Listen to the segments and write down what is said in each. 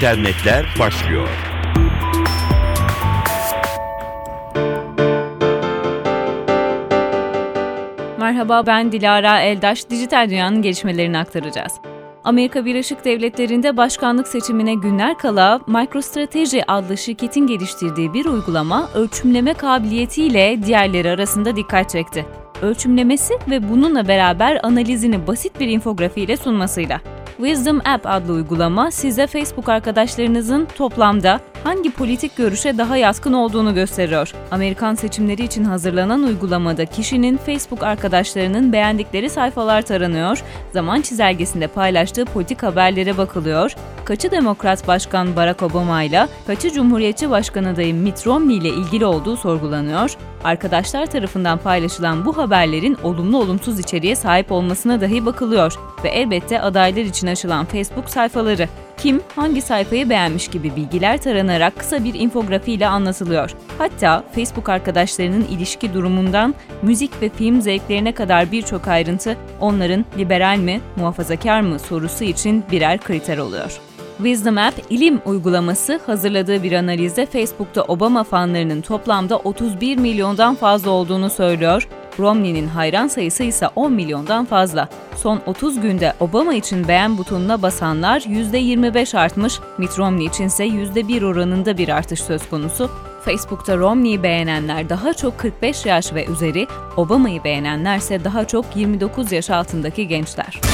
internetler başlıyor. Merhaba ben Dilara Eldaş. Dijital dünyanın gelişmelerini aktaracağız. Amerika Birleşik Devletleri'nde başkanlık seçimine günler kala MicroStrategy adlı şirketin geliştirdiği bir uygulama ölçümleme kabiliyetiyle diğerleri arasında dikkat çekti. Ölçümlemesi ve bununla beraber analizini basit bir infografiyle sunmasıyla. Wisdom App adlı uygulama size Facebook arkadaşlarınızın toplamda hangi politik görüşe daha yatkın olduğunu gösteriyor. Amerikan seçimleri için hazırlanan uygulamada kişinin Facebook arkadaşlarının beğendikleri sayfalar taranıyor, zaman çizelgesinde paylaştığı politik haberlere bakılıyor, kaçı Demokrat Başkan Barack Obama ile kaçı Cumhuriyetçi Başkan adayı Mitt Romney ile ilgili olduğu sorgulanıyor, arkadaşlar tarafından paylaşılan bu haberlerin olumlu olumsuz içeriğe sahip olmasına dahi bakılıyor ve elbette adaylar için açılan Facebook sayfaları kim hangi sayfayı beğenmiş gibi bilgiler taranarak kısa bir infografiyle anlatılıyor. Hatta Facebook arkadaşlarının ilişki durumundan müzik ve film zevklerine kadar birçok ayrıntı onların liberal mi, muhafazakar mı sorusu için birer kriter oluyor. Wisdom App ilim uygulaması hazırladığı bir analizde Facebook'ta Obama fanlarının toplamda 31 milyondan fazla olduğunu söylüyor. Romney'nin hayran sayısı ise 10 milyondan fazla. Son 30 günde Obama için beğen butonuna basanlar %25 artmış, Mitt Romney için ise %1 oranında bir artış söz konusu. Facebook'ta Romney'i beğenenler daha çok 45 yaş ve üzeri, Obama'yı beğenenlerse daha çok 29 yaş altındaki gençler.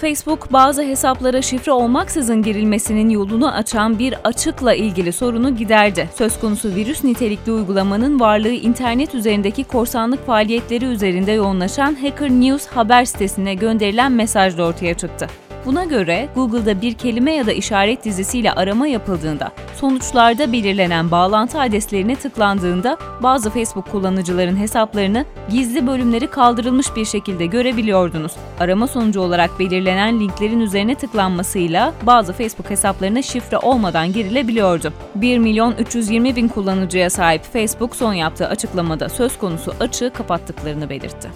Facebook bazı hesaplara şifre olmaksızın girilmesinin yolunu açan bir açıkla ilgili sorunu giderdi. Söz konusu virüs nitelikli uygulamanın varlığı internet üzerindeki korsanlık faaliyetleri üzerinde yoğunlaşan Hacker News haber sitesine gönderilen mesajla ortaya çıktı. Buna göre Google'da bir kelime ya da işaret dizisiyle arama yapıldığında, sonuçlarda belirlenen bağlantı adreslerine tıklandığında bazı Facebook kullanıcıların hesaplarını gizli bölümleri kaldırılmış bir şekilde görebiliyordunuz. Arama sonucu olarak belirlenen linklerin üzerine tıklanmasıyla bazı Facebook hesaplarına şifre olmadan girilebiliyordu. 1 milyon 320 bin kullanıcıya sahip Facebook son yaptığı açıklamada söz konusu açığı kapattıklarını belirtti.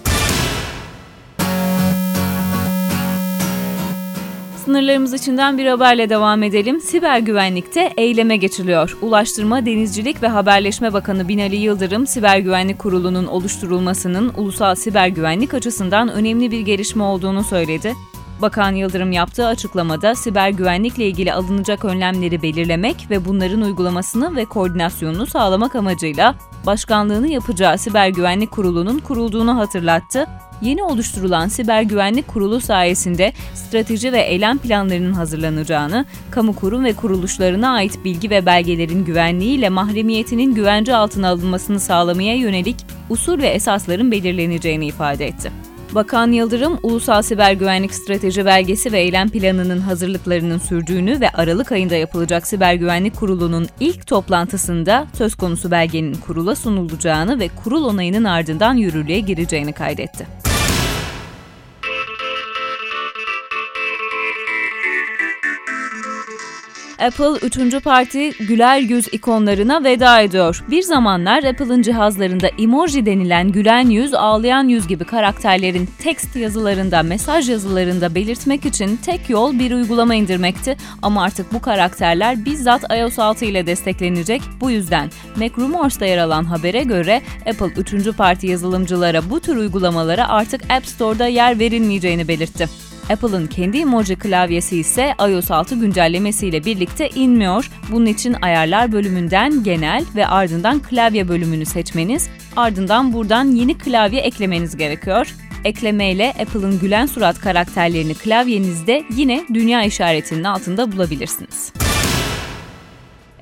Sınırlarımız içinden bir haberle devam edelim. Siber güvenlikte eyleme geçiliyor. Ulaştırma, Denizcilik ve Haberleşme Bakanı Binali Yıldırım, Siber Güvenlik Kurulu'nun oluşturulmasının ulusal siber güvenlik açısından önemli bir gelişme olduğunu söyledi. Bakan Yıldırım yaptığı açıklamada siber güvenlikle ilgili alınacak önlemleri belirlemek ve bunların uygulamasını ve koordinasyonunu sağlamak amacıyla başkanlığını yapacağı Siber Güvenlik Kurulu'nun kurulduğunu hatırlattı Yeni oluşturulan Siber Güvenlik Kurulu sayesinde strateji ve eylem planlarının hazırlanacağını, kamu kurum ve kuruluşlarına ait bilgi ve belgelerin güvenliği ile mahremiyetinin güvence altına alınmasını sağlamaya yönelik usul ve esasların belirleneceğini ifade etti. Bakan Yıldırım, Ulusal Siber Güvenlik Strateji Belgesi ve Eylem Planı'nın hazırlıklarının sürdüğünü ve Aralık ayında yapılacak Siber Güvenlik Kurulu'nun ilk toplantısında söz konusu belgenin kurula sunulacağını ve kurul onayının ardından yürürlüğe gireceğini kaydetti. Apple üçüncü parti güler yüz ikonlarına veda ediyor. Bir zamanlar Apple'ın cihazlarında emoji denilen gülen yüz, ağlayan yüz gibi karakterlerin tekst yazılarında, mesaj yazılarında belirtmek için tek yol bir uygulama indirmekti. Ama artık bu karakterler bizzat iOS 6 ile desteklenecek. Bu yüzden MacRumors'ta yer alan habere göre Apple üçüncü parti yazılımcılara bu tür uygulamalara artık App Store'da yer verilmeyeceğini belirtti. Apple'ın kendi emoji klavyesi ise iOS 6 güncellemesiyle birlikte inmiyor. Bunun için ayarlar bölümünden genel ve ardından klavye bölümünü seçmeniz, ardından buradan yeni klavye eklemeniz gerekiyor. Ekleme ile Apple'ın gülen surat karakterlerini klavyenizde yine dünya işaretinin altında bulabilirsiniz.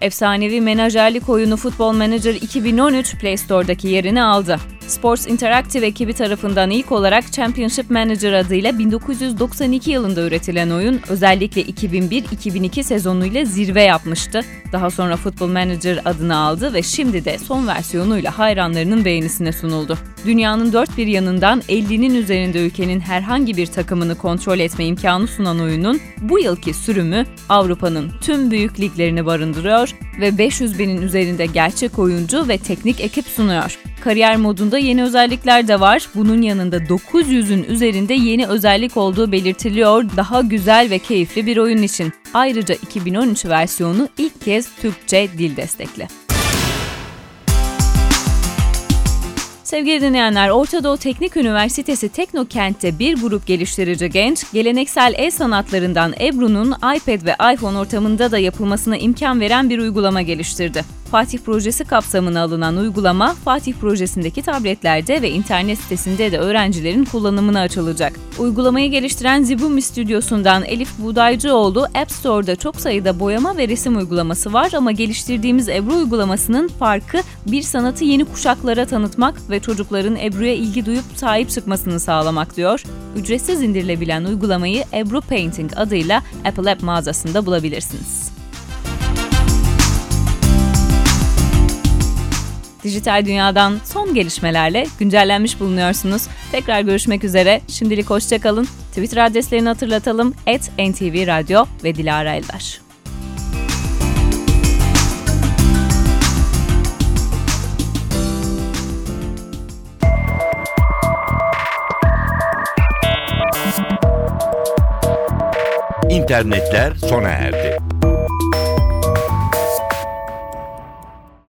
Efsanevi menajerlik oyunu Football Manager 2013 Play Store'daki yerini aldı. Sports Interactive ekibi tarafından ilk olarak Championship Manager adıyla 1992 yılında üretilen oyun özellikle 2001-2002 sezonuyla zirve yapmıştı. Daha sonra Football Manager adını aldı ve şimdi de son versiyonuyla hayranlarının beğenisine sunuldu. Dünyanın dört bir yanından 50'nin üzerinde ülkenin herhangi bir takımını kontrol etme imkanı sunan oyunun bu yılki sürümü Avrupa'nın tüm büyük liglerini barındırıyor ve 500 binin üzerinde gerçek oyuncu ve teknik ekip sunuyor. Kariyer modunda yeni özellikler de var. Bunun yanında 900'ün üzerinde yeni özellik olduğu belirtiliyor. Daha güzel ve keyifli bir oyun için. Ayrıca 2013 versiyonu ilk kez Türkçe dil destekli. Sevgili dinleyenler, Orta Doğu Teknik Üniversitesi Teknokent'te bir grup geliştirici genç, geleneksel el sanatlarından Ebru'nun iPad ve iPhone ortamında da yapılmasına imkan veren bir uygulama geliştirdi. Fatih Projesi kapsamına alınan uygulama, Fatih Projesi'ndeki tabletlerde ve internet sitesinde de öğrencilerin kullanımına açılacak. Uygulamayı geliştiren Zibumi Stüdyosu'ndan Elif Buğdaycıoğlu, App Store'da çok sayıda boyama ve resim uygulaması var ama geliştirdiğimiz Ebru uygulamasının farkı bir sanatı yeni kuşaklara tanıtmak ve çocukların Ebru'ya ilgi duyup sahip çıkmasını sağlamak diyor. Ücretsiz indirilebilen uygulamayı Ebru Painting adıyla Apple App mağazasında bulabilirsiniz. Dijital dünyadan son gelişmelerle güncellenmiş bulunuyorsunuz. Tekrar görüşmek üzere. Şimdilik hoşçakalın. Twitter adreslerini hatırlatalım. Et NTV Radyo ve Dilara Eldaş. İnternetler sona erdi.